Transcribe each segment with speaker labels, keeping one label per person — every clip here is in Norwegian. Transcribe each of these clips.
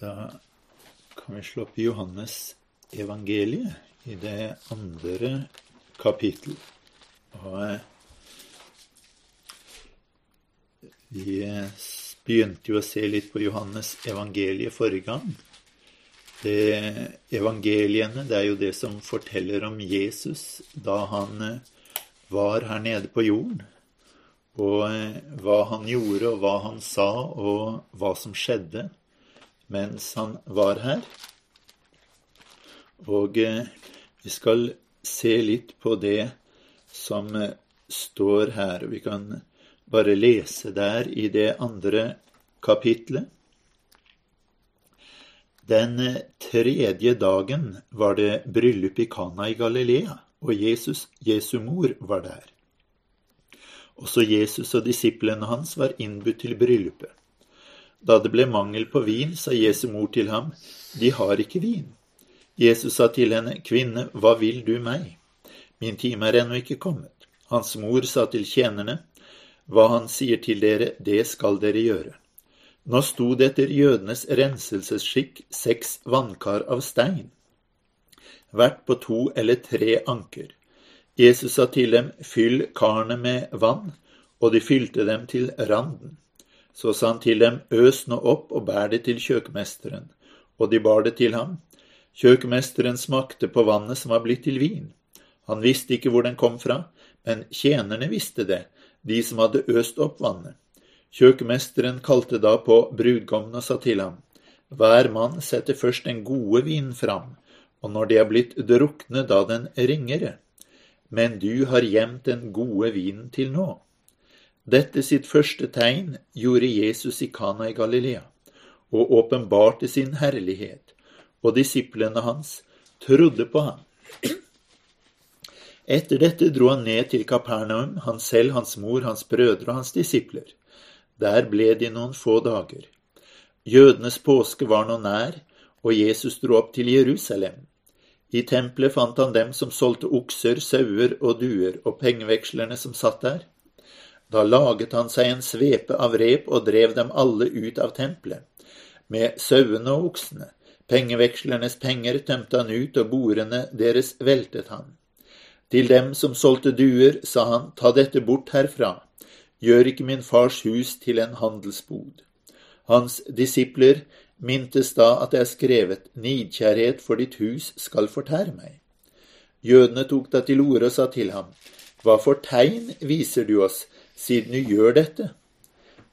Speaker 1: Da kan vi slå opp i Johannes evangeliet i det andre kapittel. Og eh, vi begynte jo å se litt på Johannes evangeliet forrige gang. Det, evangeliene det er jo det som forteller om Jesus da han eh, var her nede på jorden. Og eh, hva han gjorde, og hva han sa, og hva som skjedde mens han var her. Og eh, vi skal se litt på det som eh, står her. Vi kan bare lese der i det andre kapitlet. Den eh, tredje dagen var det bryllup i Kana i Galilea, og Jesus, Jesu mor, var der. Også Jesus og disiplene hans var innbudt til bryllupet. Da det ble mangel på vin, sa Jesu mor til ham, De har ikke vin. Jesus sa til henne, Kvinne, hva vil du meg? Min time er ennå ikke kommet. Hans mor sa til tjenerne, Hva han sier til dere, det skal dere gjøre. Nå sto det etter jødenes renselsesskikk seks vannkar av stein, hvert på to eller tre anker. Jesus sa til dem, Fyll karene med vann, og de fylte dem til randen. Så sa han til dem, øs nå opp og bær det til kjøkmesteren. Og de bar det til ham. Kjøkmesteren smakte på vannet som var blitt til vin. Han visste ikke hvor den kom fra, men tjenerne visste det, de som hadde øst opp vannet. Kjøkmesteren kalte da på brudgommen og sa til ham, hver mann setter først den gode vinen fram, og når de er blitt drukne, da den ringere. Men du har gjemt den gode vinen til nå. Dette sitt første tegn gjorde Jesus i Kana i Galilea, og åpenbarte sin herlighet, og disiplene hans trodde på ham. Etter dette dro han ned til Kapernaum, han selv, hans mor, hans brødre og hans disipler. Der ble de noen få dager. Jødenes påske var nå nær, og Jesus dro opp til Jerusalem. I tempelet fant han dem som solgte okser, sauer og duer, og pengevekslerne som satt der. Da laget han seg en svepe av rep og drev dem alle ut av tempelet, med sauene og oksene. Pengevekslernes penger tømte han ut, og bordene deres veltet han. Til dem som solgte duer, sa han, ta dette bort herfra, gjør ikke min fars hus til en handelsbod. Hans disipler mintes da at det er skrevet, nidkjærhet for ditt hus skal fortære meg. Jødene tok da til orde og sa til ham, hva for tegn viser du oss siden du gjør dette?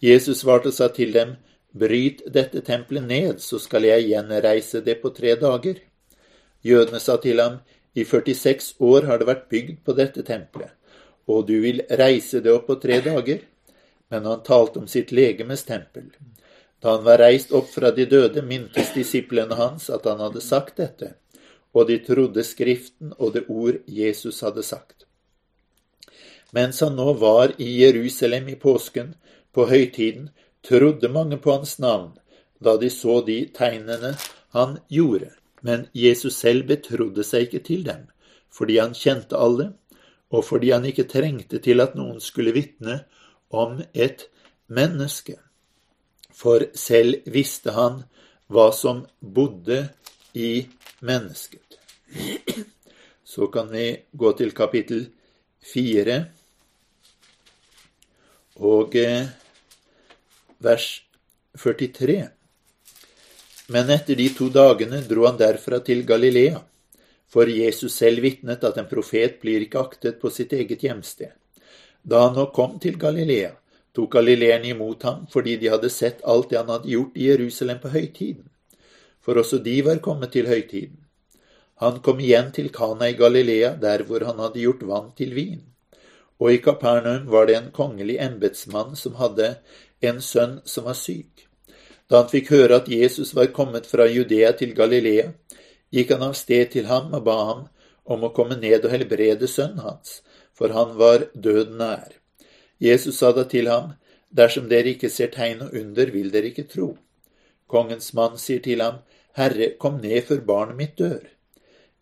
Speaker 1: Jesus svarte og sa til dem, Bryt dette tempelet ned, så skal jeg gjenreise det på tre dager. Jødene sa til ham, I 46 år har det vært bygd på dette tempelet, og du vil reise det opp på tre dager? Men han talte om sitt legemes tempel. Da han var reist opp fra de døde, mintes disiplene hans at han hadde sagt dette, og de trodde Skriften og det ord Jesus hadde sagt. Mens han nå var i Jerusalem i påsken, på høytiden, trodde mange på hans navn, da de så de tegnene han gjorde. Men Jesus selv betrodde seg ikke til dem, fordi han kjente alle, og fordi han ikke trengte til at noen skulle vitne om et menneske. For selv visste han hva som bodde i mennesket. Så kan vi gå til kapittel fire og eh, vers 43. Men etter de to dagene dro han derfra til Galilea, for Jesus selv vitnet at en profet blir ikke aktet på sitt eget hjemsted. Da han nå kom til Galilea, tok galileerne imot ham fordi de hadde sett alt det han hadde gjort i Jerusalem på høytiden, for også de var kommet til høytiden. Han kom igjen til Kana i Galilea, der hvor han hadde gjort vann til vin. Og i Kapernaum var det en kongelig embetsmann som hadde en sønn som var syk. Da han fikk høre at Jesus var kommet fra Judea til Galilea, gikk han av sted til ham og ba ham om å komme ned og helbrede sønnen hans, for han var døden nær. Jesus sa da til ham, Dersom dere ikke ser tegn og under, vil dere ikke tro. Kongens mann sier til ham, Herre, kom ned før barnet mitt dør.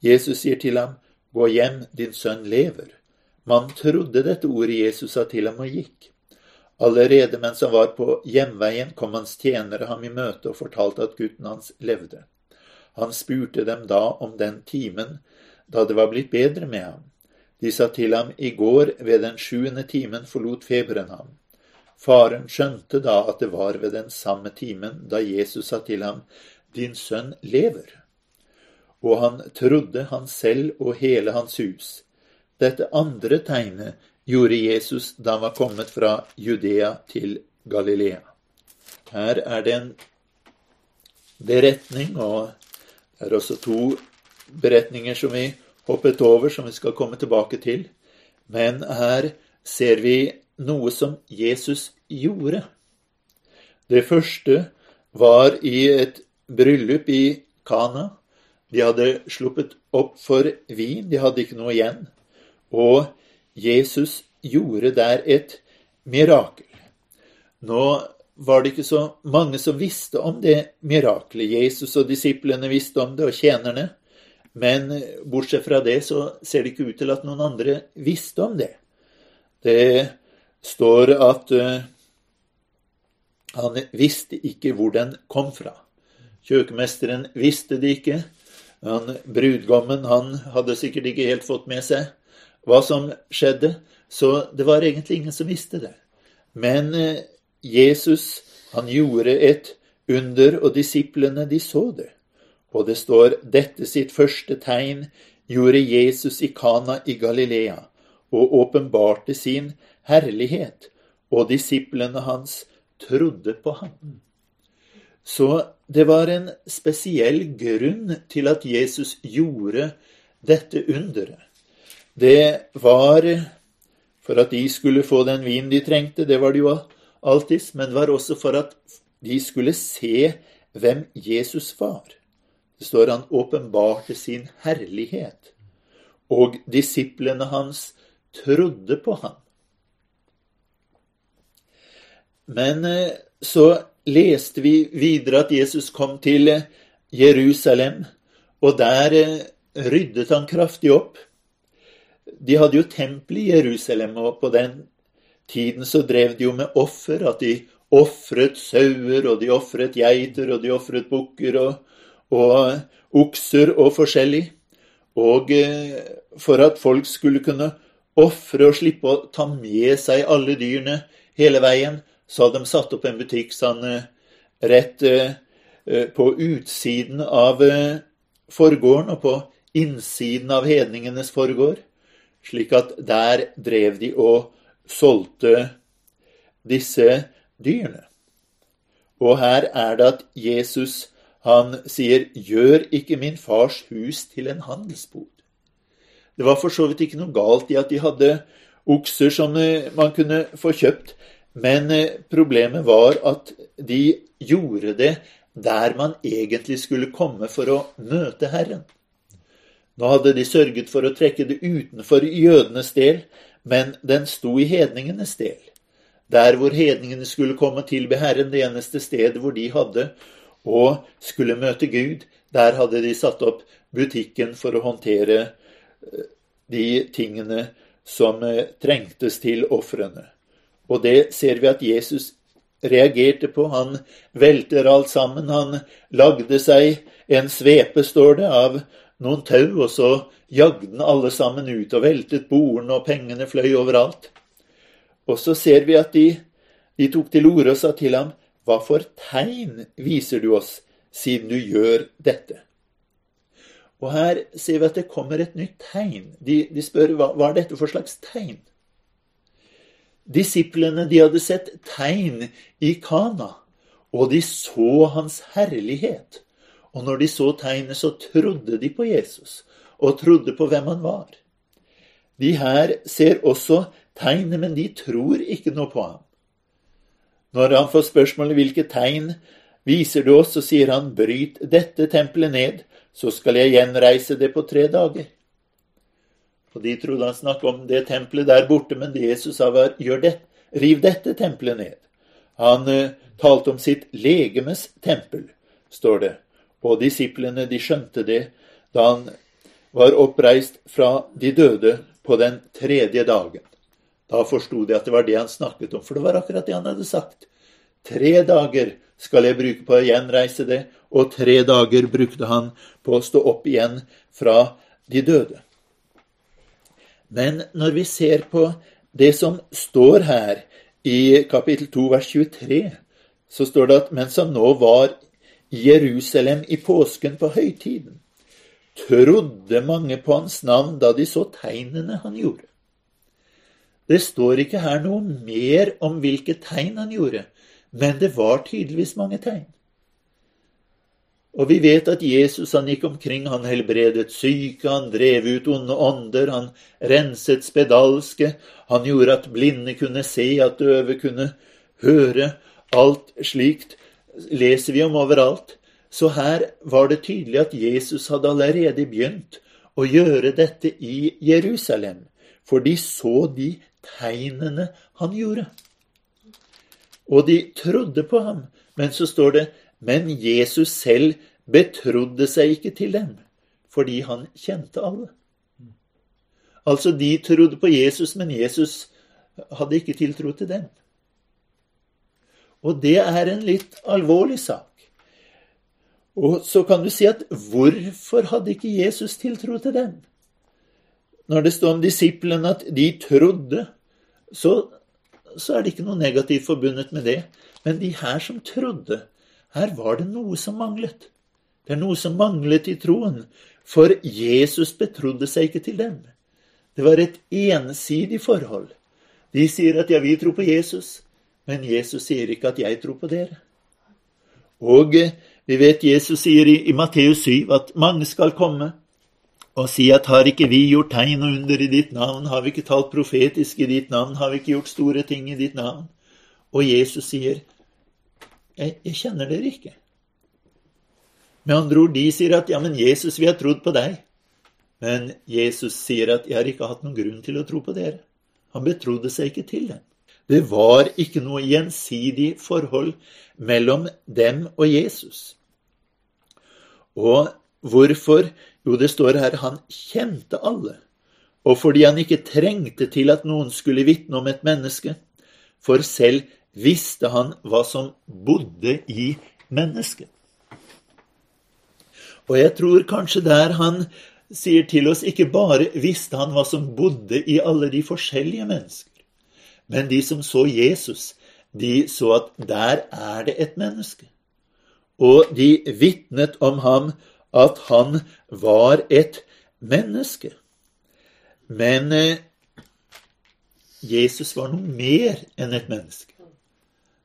Speaker 1: Jesus sier til ham, Gå hjem, din sønn lever. Man trodde dette ordet Jesus sa til ham og gikk. Allerede mens han var på hjemveien, kom hans tjenere ham i møte og fortalte at gutten hans levde. Han spurte dem da om den timen da det var blitt bedre med ham. De sa til ham i går ved den sjuende timen forlot feberen ham. Faren skjønte da at det var ved den samme timen da Jesus sa til ham, Din sønn lever. Og han trodde han selv og hele hans hus. Dette andre tegnet gjorde Jesus da han var kommet fra Judea til Galilea. Her er det en beretning, og det er også to beretninger som vi hoppet over, som vi skal komme tilbake til. Men her ser vi noe som Jesus gjorde. Det første var i et bryllup i Kana. De hadde sluppet opp for vin, de hadde ikke noe igjen. Og Jesus gjorde der et mirakel. Nå var det ikke så mange som visste om det mirakelet. Jesus og disiplene visste om det, og tjenerne. Men bortsett fra det så ser det ikke ut til at noen andre visste om det. Det står at uh, han visste ikke hvor den kom fra. Kjøkkenmesteren visste det ikke. Han, brudgommen han hadde sikkert ikke helt fått med seg hva som skjedde, så det var egentlig ingen som visste det. Men eh, Jesus, han gjorde et under, og disiplene, de så det. Og det står dette sitt første tegn gjorde Jesus i Kana i Galilea, og åpenbarte sin herlighet, og disiplene hans trodde på ham. Så det var en spesiell grunn til at Jesus gjorde dette underet. Det var for at de skulle få den vinen de trengte, det var det jo alltids, men det var også for at de skulle se hvem Jesus var. Det står han åpenbarte sin herlighet, og disiplene hans trodde på ham. Men eh, så leste vi videre at Jesus kom til Jerusalem, og der eh, ryddet han kraftig opp. De hadde jo tempel i Jerusalem, og på den tiden så drev de jo med offer. At de ofret sauer, og de ofret geiter, og de ofret bukker og, og, okser og forskjellig. Og eh, for at folk skulle kunne ofre og slippe å ta med seg alle dyrene hele veien, så hadde de satt opp en butikk sånn eh, rett eh, på utsiden av forgården og på innsiden av hedningenes forgård slik at der drev de og solgte disse dyrene. Og her er det at Jesus han sier 'gjør ikke min fars hus til en handelsbod'. Det var for så vidt ikke noe galt i at de hadde okser som eh, man kunne få kjøpt, men eh, problemet var at de gjorde det der man egentlig skulle komme for å møte Herren. Nå hadde de sørget for å trekke det utenfor jødenes del, men den sto i hedningenes del. Der hvor hedningene skulle komme til beherren, det eneste stedet hvor de hadde og skulle møte Gud, der hadde de satt opp butikken for å håndtere eh, de tingene som eh, trengtes til ofrene. Og det ser vi at Jesus reagerte på. Han velter alt sammen. Han lagde seg en svepe, står det, av noen tau, og så jagde alle sammen ut og veltet bordene, og pengene fløy overalt. Og så ser vi at de, de tok til orde og sa til ham, Hva for tegn viser du oss, siden du gjør dette? Og her ser vi at det kommer et nytt tegn. De, de spør hva, hva er dette for slags tegn? Disiplene de hadde sett tegn i Kana, og de så hans herlighet. Og når de så tegnet, så trodde de på Jesus, og trodde på hvem han var. De her ser også tegnet, men de tror ikke noe på ham. Når han får spørsmålet hvilke tegn viser du oss, så sier han bryt dette tempelet ned, så skal jeg gjenreise det på tre dager. Og De trodde han snakket om det tempelet der borte, men det Jesus sa var gjør det, riv dette tempelet ned. Han uh, talte om sitt legemes tempel, står det. Og disiplene de skjønte det da han var oppreist fra de døde på den tredje dagen. Da forsto de at det var det han snakket om, for det var akkurat det han hadde sagt. Tre dager skal jeg bruke på å gjenreise det, og tre dager brukte han på å stå opp igjen fra de døde. Men når vi ser på det som står her i kapittel 2 vers 23, så står det at mens han nå var Jerusalem i påsken på høytiden, trodde mange på hans navn da de så tegnene han gjorde. Det står ikke her noe mer om hvilke tegn han gjorde, men det var tydeligvis mange tegn. Og vi vet at Jesus han gikk omkring, han helbredet syke, han drev ut onde ånder, han renset spedalske, han gjorde at blinde kunne se, at døve kunne høre. Alt slikt leser vi om overalt. Så her var det tydelig at Jesus hadde allerede begynt å gjøre dette i Jerusalem, for de så de tegnene han gjorde. Og de trodde på ham. Men så står det men Jesus selv betrodde seg ikke til dem, fordi han kjente alle. Altså, de trodde på Jesus, men Jesus hadde ikke tiltro til dem. Og det er en litt alvorlig sak. Og så kan du si at hvorfor hadde ikke Jesus tiltro til dem? Når det står om disiplene at de trodde, så, så er det ikke noe negativt forbundet med det. Men de her som trodde, her var det noe som manglet. Det er noe som manglet i troen, for Jesus betrodde seg ikke til dem. Det var et ensidig forhold. De sier at ja, vi tror på Jesus, men Jesus sier ikke at jeg tror på dere. Og eh, vi vet Jesus sier i, i Matteus 7 at mange skal komme og si at har ikke vi gjort tegn og under i ditt navn, har vi ikke talt profetisk i ditt navn, har vi ikke gjort store ting i ditt navn? Og Jesus sier, jeg, jeg kjenner dere ikke. Med andre ord, de sier at ja, men Jesus, vi har trodd på deg. Men Jesus sier at jeg har ikke hatt noen grunn til å tro på dere. Han betrodde seg ikke til dem. Det var ikke noe gjensidig forhold mellom dem og Jesus. Og hvorfor? Jo, det står her han kjente alle. Og fordi han ikke trengte til at noen skulle vitne om et menneske, for selv visste han hva som bodde i mennesket. Og jeg tror kanskje der han sier til oss, ikke bare visste han hva som bodde i alle de forskjellige mennesker, men de som så Jesus, de så at der er det et menneske. Og de vitnet om ham at han var et menneske. Men eh, Jesus var noe mer enn et menneske.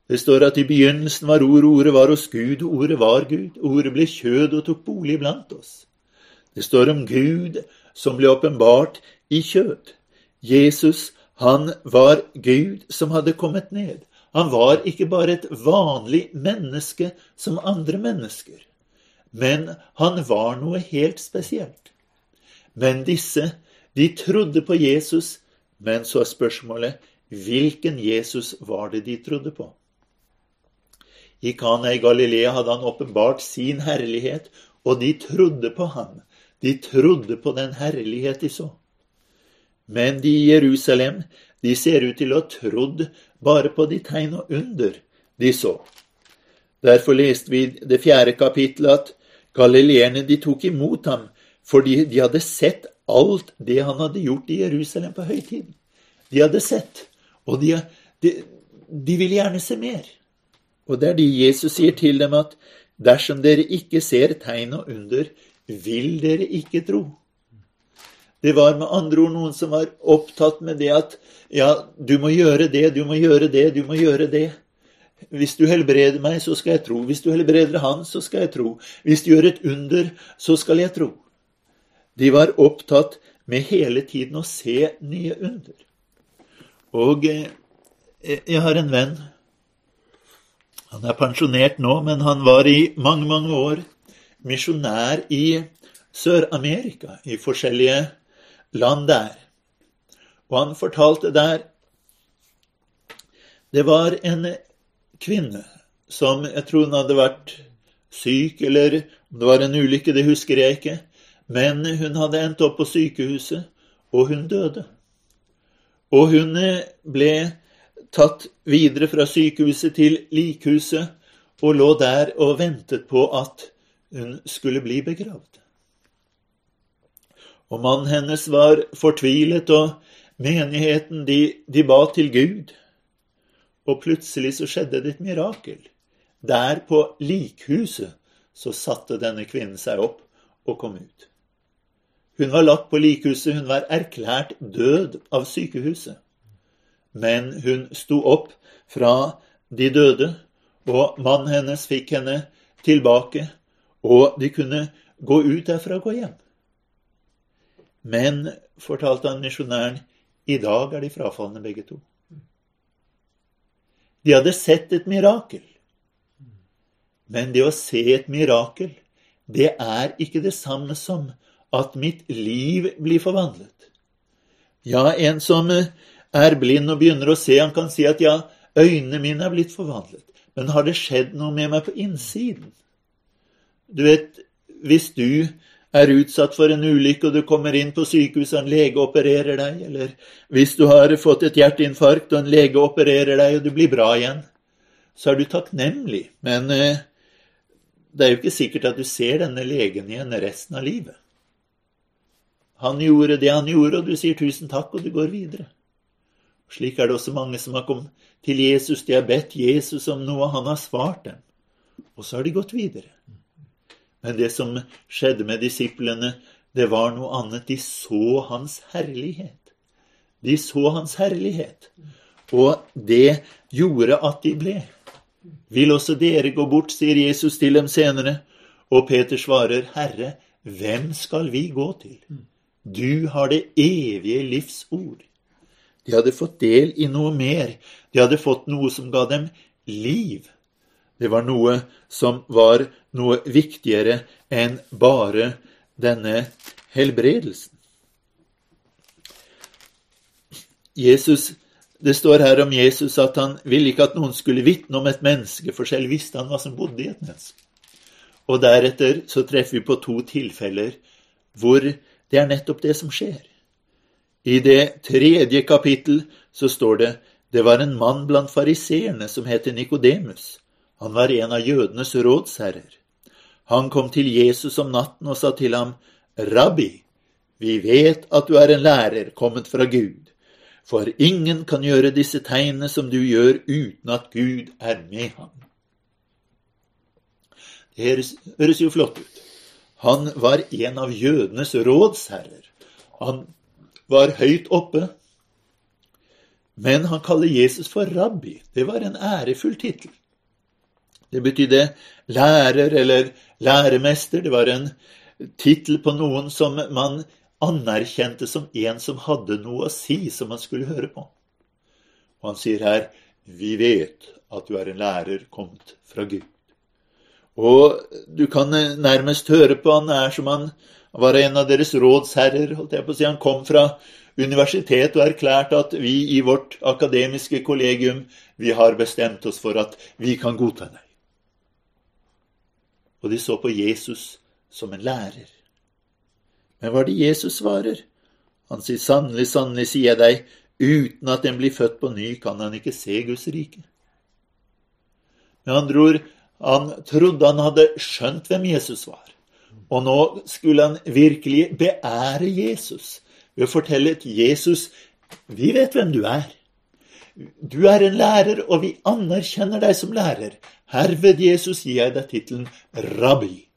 Speaker 1: Det står at i begynnelsen var ord, ordet var hos Gud, og ordet var Gud. Ordet ble kjød og tok bolig blant oss. Det står om Gud som ble åpenbart i kjød. Jesus, han var Gud som hadde kommet ned. Han var ikke bare et vanlig menneske som andre mennesker, men han var noe helt spesielt. Men disse, de trodde på Jesus, men så er spørsmålet hvilken Jesus var det de trodde på? I Kana i Galilea hadde han åpenbart sin herlighet, og de trodde på ham. De trodde på den herlighet de så. Men de i Jerusalem, de ser ut til å ha trodd bare på de tegn og under de så. Derfor leste vi det fjerde kapittelet at galileerne de tok imot ham fordi de hadde sett alt det han hadde gjort i Jerusalem på høytiden. De hadde sett, og de, de, de ville gjerne se mer. Og det er de Jesus sier til dem at dersom dere ikke ser tegn og under, vil dere ikke tro. Det var med andre ord noen som var opptatt med det at ja, du må gjøre det, du må gjøre det, du må gjøre det. Hvis du helbreder meg, så skal jeg tro. Hvis du helbreder han, så skal jeg tro. Hvis du gjør et under, så skal jeg tro. De var opptatt med hele tiden å se nye under. Og eh, jeg har en venn han er pensjonert nå, men han var i mange, mange år misjonær i Sør-Amerika, i forskjellige land der. Og han fortalte der Det var en kvinne som jeg tror hun hadde vært syk, eller om det var en ulykke, det husker jeg ikke. Men hun hadde endt opp på sykehuset, og hun døde. Og hun ble tatt videre fra sykehuset til likhuset og lå der og ventet på at hun skulle bli begravd. Og mannen hennes var fortvilet, og menigheten, de, de ba til Gud. Og plutselig så skjedde det et mirakel. Der på likhuset så satte denne kvinnen seg opp og kom ut. Hun var lagt på likhuset, hun var erklært død av sykehuset. Men hun sto opp fra de døde, og mannen hennes fikk henne tilbake, og de kunne gå ut derfra og gå hjem. Men, fortalte han misjonæren, i dag er de frafalne begge to. De hadde sett et mirakel. Men det å se et mirakel, det er ikke det samme som at mitt liv blir forvandlet. Ja, en som er blind og begynner å se, han kan si at ja, øynene mine er blitt forvandlet. Men har det skjedd noe med meg på innsiden? Du vet, hvis du er utsatt for en ulykke og du kommer inn på sykehuset og en lege opererer deg, eller hvis du har fått et hjerteinfarkt og en lege opererer deg og du blir bra igjen, så er du takknemlig. Men eh, det er jo ikke sikkert at du ser denne legen igjen resten av livet. Han gjorde det han gjorde, og du sier tusen takk, og du går videre. Slik er det også mange som har kommet til Jesus, de har bedt Jesus om noe, han har svart dem. Og så har de gått videre. Men det som skjedde med disiplene, det var noe annet. De så hans herlighet. De så hans herlighet. Og det gjorde at de ble. Vil også dere gå bort, sier Jesus til dem senere. Og Peter svarer, Herre, hvem skal vi gå til? Du har det evige livs ord. De hadde fått del i noe mer. De hadde fått noe som ga dem liv. Det var noe som var noe viktigere enn bare denne helbredelsen. Jesus, Det står her om Jesus at han ville ikke at noen skulle vitne om et menneske, for selv visste han hva som bodde i et menneske. Og deretter så treffer vi på to tilfeller hvor det er nettopp det som skjer. I det tredje kapittel så står det det var en mann blant fariseerne som het Nikodemus. Han var en av jødenes rådsherrer. Han kom til Jesus om natten og sa til ham, Rabbi, vi vet at du er en lærer kommet fra Gud, for ingen kan gjøre disse tegnene som du gjør uten at Gud er med ham. Det høres, jo flott ut. Han var en av jødenes rådsherrer. Han var høyt oppe. Men han kaller Jesus for rabbi. Det var en ærefull tittel. Det betydde lærer eller læremester. Det var en tittel på noen som man anerkjente som en som hadde noe å si, som man skulle høre på. Og han sier her, vi vet at du er en lærer kommet fra Gud. Og du kan nærmest høre på han er som han var en av deres rådsherrer. holdt jeg på å si. Han kom fra universitet og erklærte at vi i vårt akademiske kollegium vi har bestemt oss for at vi kan godta deg. Og de så på Jesus som en lærer. Men hva er det Jesus svarer? Han sier sannelig, sannelig, sier jeg deg, uten at en blir født på ny, kan han ikke se Guds rike. Med andre ord, han trodde han hadde skjønt hvem Jesus var. Og nå skulle han virkelig beære Jesus ved å fortelle til Jesus vi vet hvem du er. Du er en lærer, og vi anerkjenner deg som lærer. Herved, Jesus, gir jeg deg tittelen rabbi.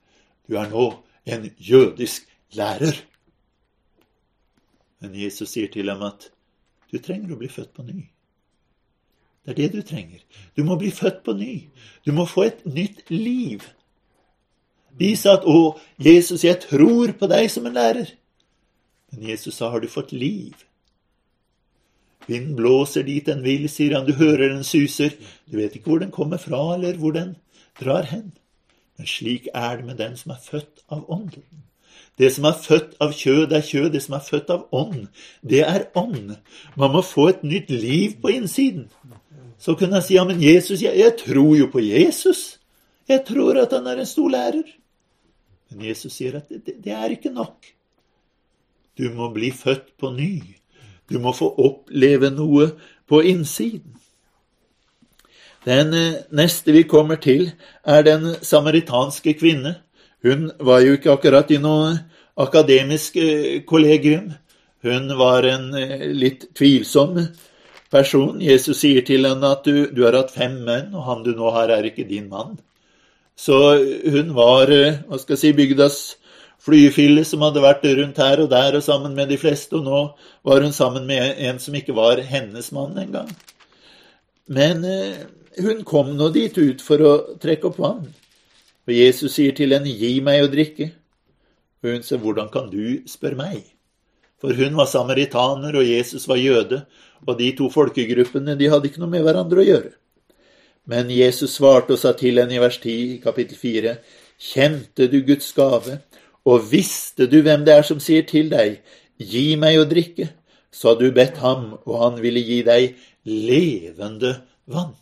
Speaker 1: Du er nå en jødisk lærer. Men Jesus sier til ham at du trenger å bli født på ny. Det er det du trenger. Du må bli født på ny. Du må få et nytt liv. De sa at 'Å, Jesus, jeg tror på deg som en lærer'. Men Jesus sa, 'Har du fått liv?' Vinden blåser dit den vil, sier han. Du hører den suser. Du vet ikke hvor den kommer fra, eller hvor den drar hen. Men slik er det med den som er født av ånden. Det som er født av kjød, er kjød. Det som er født av ånd, det er ånd. Man må få et nytt liv på innsiden så kunne jeg si ja, men Jesus, jeg, jeg tror jo på Jesus. Jeg tror at han er en stor lærer. Men Jesus sier at det, det er ikke nok. Du må bli født på ny. Du må få oppleve noe på innsiden. Den eh, neste vi kommer til, er den samaritanske kvinne. Hun var jo ikke akkurat i noe akademisk eh, kollegium. Hun var en eh, litt tvilsom person. Jesus sier til henne at du, du har hatt fem menn, og han du nå har, er ikke din mann. Så hun var hva skal jeg si, bygdas flyefille som hadde vært rundt her og der og sammen med de fleste, og nå var hun sammen med en som ikke var hennes mann engang. Men eh, hun kom nå dit ut for å trekke opp vann, og Jesus sier til henne, gi meg å drikke. Og hun sier, hvordan kan du spørre meg? For hun var samaritaner, og Jesus var jøde, og de to folkegruppene de hadde ikke noe med hverandre å gjøre. Men Jesus svarte og sa til henne i vers 10 i kapittel 4, kjente du Guds gave? Og visste du hvem det er som sier til deg, gi meg å drikke, så hadde du bedt ham, og han ville gi deg levende vann.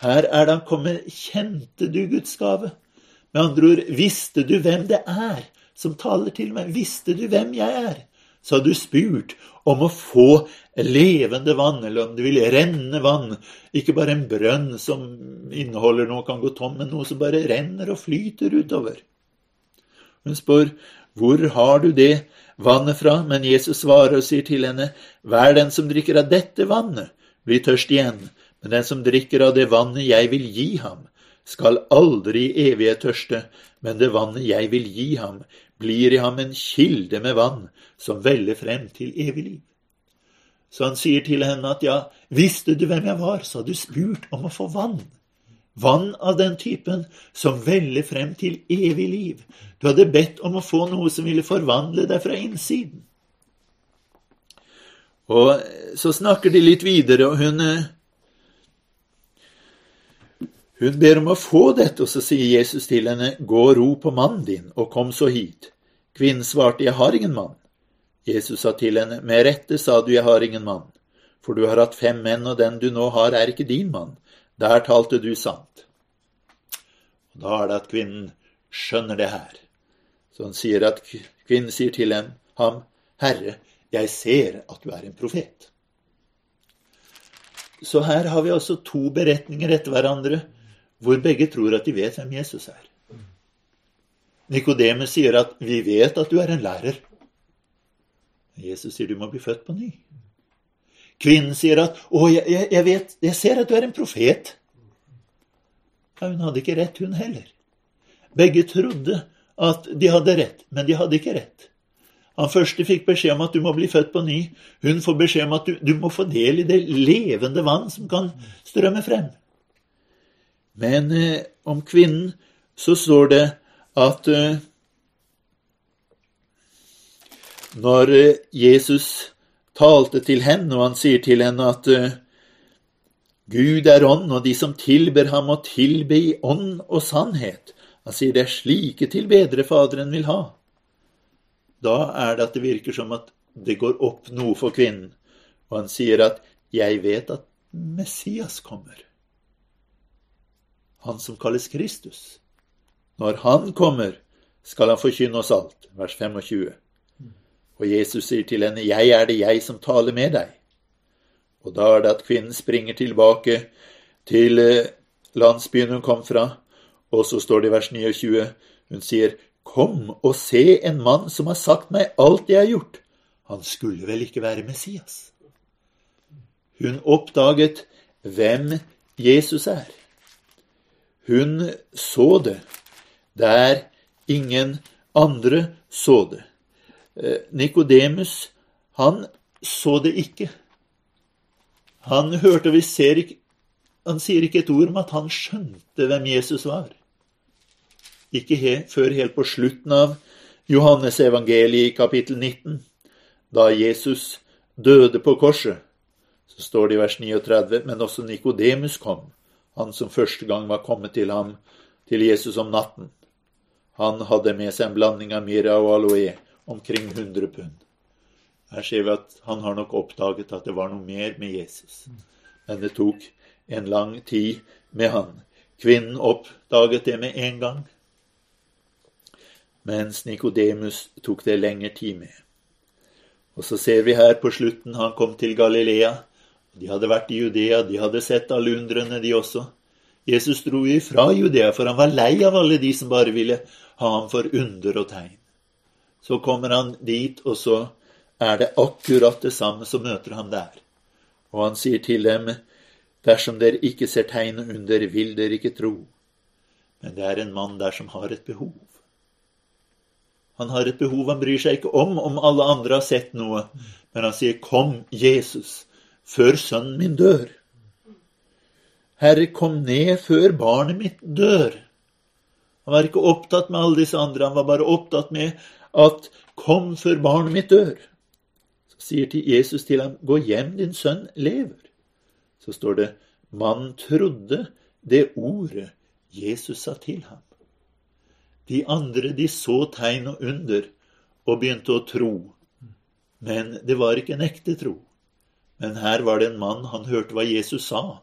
Speaker 1: Her er det han kommer, kjente du Guds gave? Med andre ord, visste du hvem det er som taler til meg? Visste du hvem jeg er? Så hadde du spurt om å få levende vann, eller om det ville renne vann. Ikke bare en brønn som inneholder noe kan gå tom, men noe som bare renner og flyter utover. Hun spør, hvor har du det vannet fra? Men Jesus svarer og sier til henne, Vær den som drikker av dette vannet, blir tørst igjen, men den som drikker av det vannet jeg vil gi ham, skal aldri i evighet tørste, men det vannet jeg vil gi ham, blir i ham en kilde med vann som veller frem til evig liv. Så han sier til henne at ja, visste du hvem jeg var, så hadde du spurt om å få vann. Vann av den typen som veller frem til evig liv. Du hadde bedt om å få noe som ville forvandle deg fra innsiden. Og så snakker de litt videre, og hun eh, Hun ber om å få dette, og så sier Jesus til henne, Gå og ro på mannen din, og kom så hit. Kvinnen svarte, Jeg har ingen mann. Jesus sa til henne, Med rette sa du, Jeg har ingen mann, for du har hatt fem menn, og den du nå har, er ikke din mann. Der talte du sant. Og Da er det at kvinnen skjønner det her. Så han sier at kvinnen sier til ham, Herre, jeg ser at du er en profet. Så her har vi altså to beretninger etter hverandre hvor begge tror at de vet hvem Jesus er. Nikodemus sier at 'vi vet at du er en lærer'. Jesus sier du må bli født på ny. Kvinnen sier at 'Å, jeg, jeg, vet, jeg ser at du er en profet'. Ja, hun hadde ikke rett, hun heller. Begge trodde at de hadde rett, men de hadde ikke rett. Han første fikk beskjed om at du må bli født på ny. Hun får beskjed om at du, du må få del i det levende vann som kan strømme frem. Men eh, om kvinnen så står det at eh, når eh, Jesus talte til henne, og han sier til henne at uh, Gud er ånd, og de som tilber ham, må tilbe i ånd og sannhet. Han sier det er slike tilbedere Faderen vil ha. Da er det at det virker som at det går opp noe for kvinnen, og han sier at 'jeg vet at Messias kommer'. Han som kalles Kristus. Når han kommer, skal han forkynne oss alt. Vers 25. Og Jesus sier til henne, 'Jeg er det jeg som taler med deg'. Og da er det at kvinnen springer tilbake til eh, landsbyen hun kom fra, og så står det i vers 29, hun sier, 'Kom og se en mann som har sagt meg alt jeg har gjort'. Han skulle vel ikke være Messias? Hun oppdaget hvem Jesus er. Hun så det der ingen andre så det. Eh, Nikodemus, han så det ikke. Han hørte vi ser ikke Han sier ikke et ord om at han skjønte hvem Jesus var. Ikke he, før helt på slutten av Johannes evangeliet i kapittel 19, da Jesus døde på korset. Så står det i vers 39, men også Nikodemus kom, han som første gang var kommet til ham, til Jesus om natten. Han hadde med seg en blanding av myrra og aloe omkring 100 pund. Her ser vi at han har nok oppdaget at det var noe mer med Jesus. Men det tok en lang tid med han. Kvinnen oppdaget det med en gang, mens Nikodemus tok det lengre tid med. Og så ser vi her på slutten han kom til Galilea. De hadde vært i Judea, de hadde sett alle undrene, de også. Jesus dro ifra Judea, for han var lei av alle de som bare ville ha ham for under og tegn. Så kommer han dit, og så er det akkurat det samme, som møter han der. Og han sier til dem, dersom dere ikke ser tegn under, vil dere ikke tro. Men det er en mann der som har et behov. Han har et behov, han bryr seg ikke om om alle andre har sett noe. Men han sier, 'Kom, Jesus, før sønnen min dør'. Herre, kom ned før barnet mitt dør. Han var ikke opptatt med alle disse andre, han var bare opptatt med at 'kom før barnet mitt dør'. Så sier til Jesus til ham, 'Gå hjem, din sønn lever'. Så står det, 'Mannen trodde det ordet Jesus sa til ham'. De andre de så tegn og under og begynte å tro. Men det var ikke en ekte tro. Men her var det en mann, han hørte hva Jesus sa.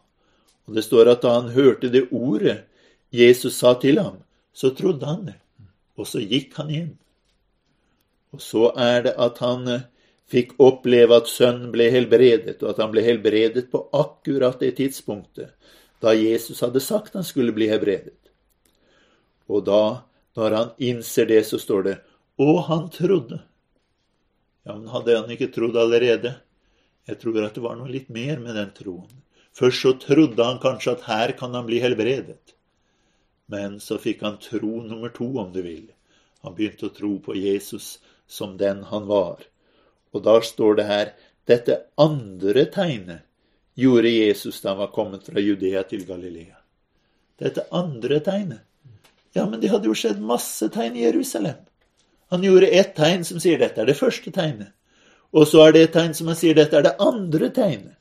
Speaker 1: Og det står at da han hørte det ordet Jesus sa til ham, så trodde han det. Og så gikk han inn. Og så er det at han eh, fikk oppleve at sønnen ble helbredet, og at han ble helbredet på akkurat det tidspunktet da Jesus hadde sagt han skulle bli helbredet. Og da når han innser det, så står det 'Og han trodde'. Ja, men hadde han ikke trodd allerede? Jeg tror at det var noe litt mer med den troen. Først så trodde han kanskje at her kan han bli helbredet. Men så fikk han tro nummer to, om du vil. Han begynte å tro på Jesus som den han var. Og da står det her dette andre tegnet gjorde Jesus da han var kommet fra Judea til Galilea. Dette andre tegnet. Ja, men det hadde jo skjedd masse tegn i Jerusalem. Han gjorde ett tegn som sier dette er det første tegnet. Og så er det et tegn som han sier dette er det andre tegnet.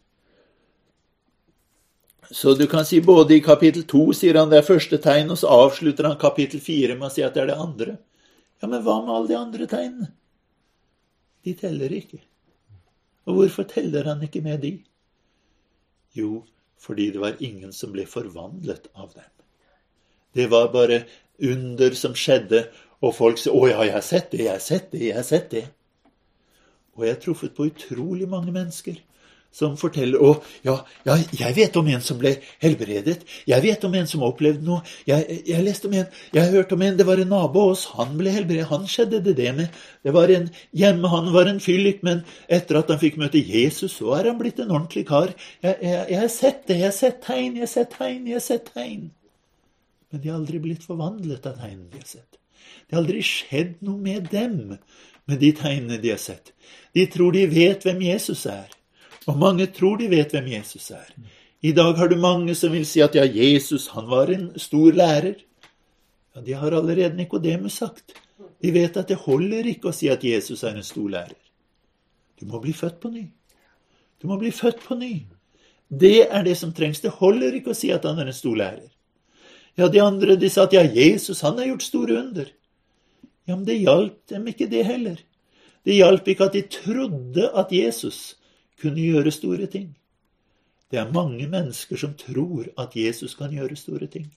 Speaker 1: Så du kan si både i kapittel to sier han det er første tegn, og så avslutter han kapittel fire med å si at det er det andre. Ja, men hva med alle de andre tegnene? De teller ikke. Og hvorfor teller han ikke med de? Jo, fordi det var ingen som ble forvandlet av dem. Det var bare under som skjedde, og folk sa 'Å ja, jeg har sett det, jeg har sett det, jeg har sett det'. Og jeg har truffet på utrolig mange mennesker som forteller 'Å, ja, ja, jeg vet om en som ble helbredet. Jeg vet om en som opplevde noe. Jeg, jeg leste om en, jeg hørte om en, det var en nabo av oss, han ble helbredet. Han skjedde det det med. Det var en hjemme, han var en fyllik, men etter at han fikk møte Jesus, så er han blitt en ordentlig kar. Jeg, jeg, jeg har sett det, jeg har sett tegn, jeg har sett tegn, jeg har sett tegn men de har aldri blitt forvandlet av tegnene de har sett. Det har aldri skjedd noe med dem med de tegnene de har sett. De tror de vet hvem Jesus er, og mange tror de vet hvem Jesus er. I dag har du mange som vil si at ja, Jesus, han var en stor lærer. Ja, De har allerede Nikodemus sagt. De vet at det holder ikke å si at Jesus er en stor lærer. Du må bli født på ny. Du må bli født på ny. Det er det som trengs. Det holder ikke å si at han er en stor lærer. Ja, de andre de sa at ja, Jesus han har gjort store under. Ja, men det hjalp dem ikke, det heller. Det hjalp ikke at de trodde at Jesus kunne gjøre store ting. Det er mange mennesker som tror at Jesus kan gjøre store ting.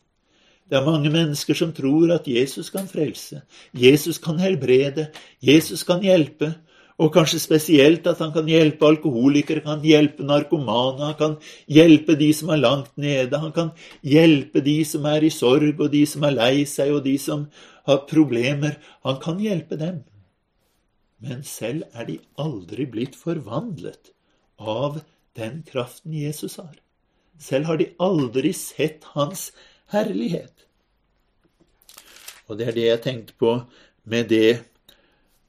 Speaker 1: Det er mange mennesker som tror at Jesus kan frelse, Jesus kan helbrede, Jesus kan hjelpe, og kanskje spesielt at han kan hjelpe alkoholikere, kan hjelpe narkomane, han kan hjelpe de som er langt nede, han kan hjelpe de som er i sorg, og de som er lei seg, og de som har problemer. Han kan hjelpe dem. Men selv er de aldri blitt forvandlet av den kraften Jesus har. Selv har de aldri sett hans herlighet. Og det er det jeg tenkte på med det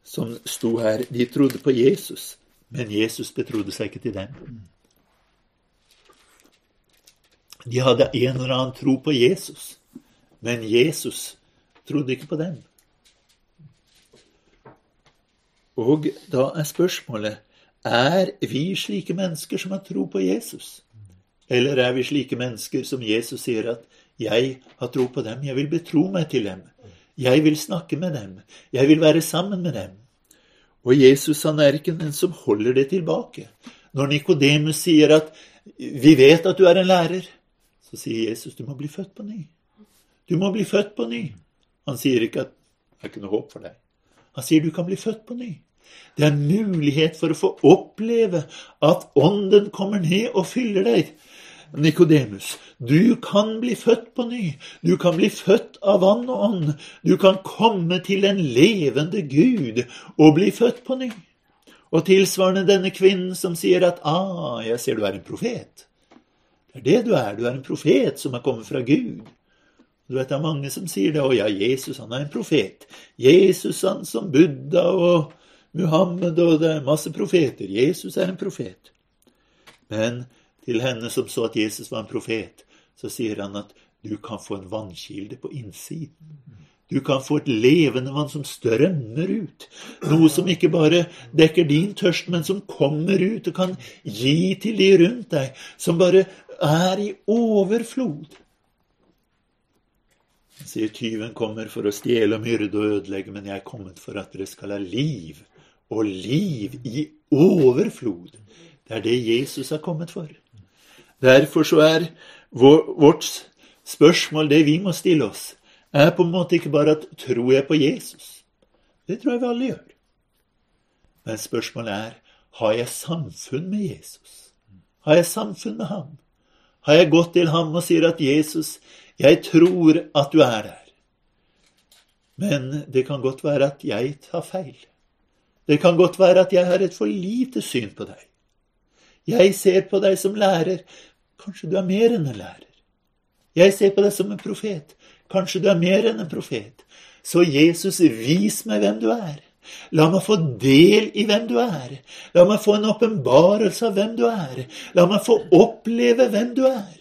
Speaker 1: som sto her, de trodde på Jesus, men Jesus betrodde seg ikke til dem. De hadde en eller annen tro på Jesus, men Jesus trodde ikke på dem. Og da er spørsmålet er vi slike mennesker som har tro på Jesus? Eller er vi slike mennesker som Jesus sier at 'jeg har tro på dem, jeg vil betro meg til dem', jeg vil snakke med dem. Jeg vil være sammen med dem. Og Jesus han er ikke den som holder det tilbake. Når Nikodemus sier at 'vi vet at du er en lærer', så sier Jesus 'du må bli født på ny'. Du må bli født på ny. Han sier ikke at 'det er ikke noe håp for deg'. Han sier 'du kan bli født på ny'. Det er mulighet for å få oppleve at Ånden kommer ned og fyller deg. Nikodemus, du kan bli født på ny. Du kan bli født av vann og ånd. Du kan komme til en levende Gud og bli født på ny. Og tilsvarende denne kvinnen som sier at 'Ah, jeg ser du er en profet'. Det er det du er. Du er en profet som er kommet fra Gud. Du vet, Det er mange som sier det. 'Å ja, Jesus han er en profet'. Jesus han som Buddha og Muhammed og det er masse profeter. Jesus er en profet. Men til henne som så at Jesus var en profet, så sier han at du kan få en vannkilde på innsiden. Du kan få et levende vann som strømmer ut. Noe som ikke bare dekker din tørst, men som kommer ut og kan gi til de rundt deg. Som bare er i overflod. Han sier tyven kommer for å stjele og myrde og ødelegge, men jeg er kommet for at dere skal ha liv, og liv i overflod. Det er det Jesus har kommet for. Derfor så er vårt spørsmål, det vi må stille oss, er på en måte ikke bare at tror jeg på Jesus? Det tror jeg vi alle gjør. Men spørsmålet er har jeg samfunn med Jesus? Har jeg samfunn med ham? Har jeg gått til ham og sier at 'Jesus, jeg tror at du er der', men det kan godt være at jeg tar feil. Det kan godt være at jeg har et for lite syn på deg. Jeg ser på deg som lærer. Kanskje du er mer enn en lærer. Jeg ser på deg som en profet. Kanskje du er mer enn en profet. Så Jesus, vis meg hvem du er. La meg få del i hvem du er. La meg få en åpenbarelse av hvem du er. La meg få oppleve hvem du er.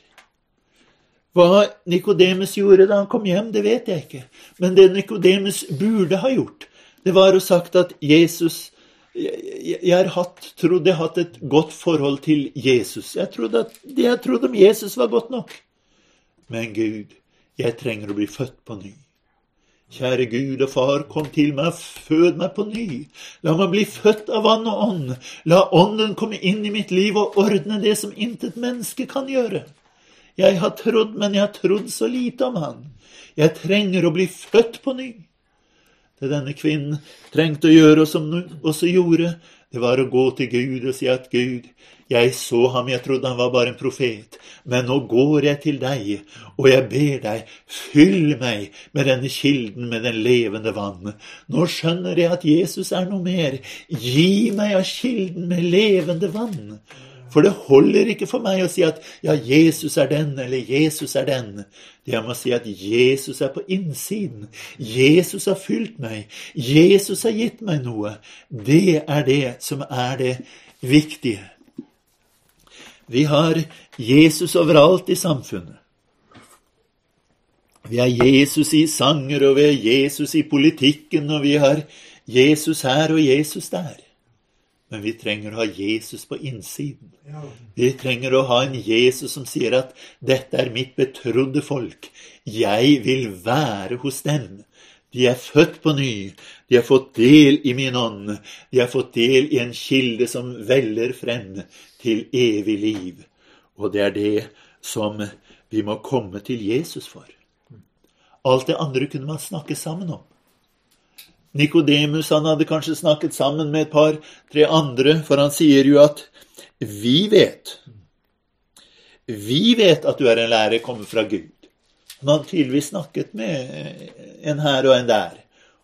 Speaker 1: Hva Nikodemus gjorde da han kom hjem, det vet jeg ikke. Men det Nikodemus burde ha gjort, det var jo sagt at Jesus jeg, har hatt, trodde jeg har hatt et godt forhold til Jesus. Jeg trodde at jeg trodde om Jesus, var godt nok. Men Gud, jeg trenger å bli født på ny. Kjære Gud og Far, kom til meg, fød meg på ny. La meg bli født av vann og ånd. La Ånden komme inn i mitt liv og ordne det som intet menneske kan gjøre. Jeg har trodd, men jeg har trodd så lite om Han. Jeg trenger å bli født på ny. Det denne kvinnen trengte å gjøre, og som hun også gjorde, det var å gå til Gud og si at Gud, jeg så ham, jeg trodde han var bare en profet, men nå går jeg til deg, og jeg ber deg, fyll meg med denne kilden med den levende vann. Nå skjønner jeg at Jesus er noe mer. Gi meg av kilden med levende vann. For det holder ikke for meg å si at ja, Jesus er den, eller Jesus er den. Det jeg må si at Jesus er på innsiden. Jesus har fylt meg. Jesus har gitt meg noe. Det er det som er det viktige. Vi har Jesus overalt i samfunnet. Vi har Jesus i sanger, og vi har Jesus i politikken, og vi har Jesus her og Jesus der. Men vi trenger å ha Jesus på innsiden. Vi trenger å ha en Jesus som sier at 'dette er mitt betrodde folk'. Jeg vil være hos dem. De er født på ny. De har fått del i min ånd. De har fått del i en kilde som veller frem til evig liv. Og det er det som vi må komme til Jesus for. Alt det andre kunne man snakke sammen om. Nikodemus hadde kanskje snakket sammen med et par-tre andre, for han sier jo at vi vet Vi vet at du er en lærer kommet fra Gud. Han hadde tydeligvis snakket med en her og en der,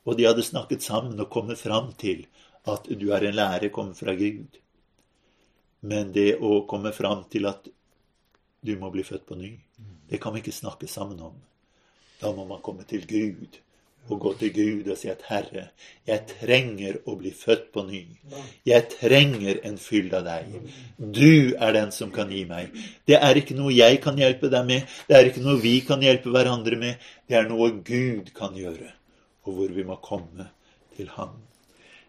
Speaker 1: og de hadde snakket sammen og kommet fram til at du er en lærer kommet fra Gud. Men det å komme fram til at du må bli født på ny, det kan vi ikke snakke sammen om. Da må man komme til Gud og gå til Gud og si at 'Herre, jeg trenger å bli født på ny'. Jeg trenger en fyll av deg. Du er den som kan gi meg. Det er ikke noe jeg kan hjelpe deg med. Det er ikke noe vi kan hjelpe hverandre med. Det er noe Gud kan gjøre, og hvor vi må komme til Han.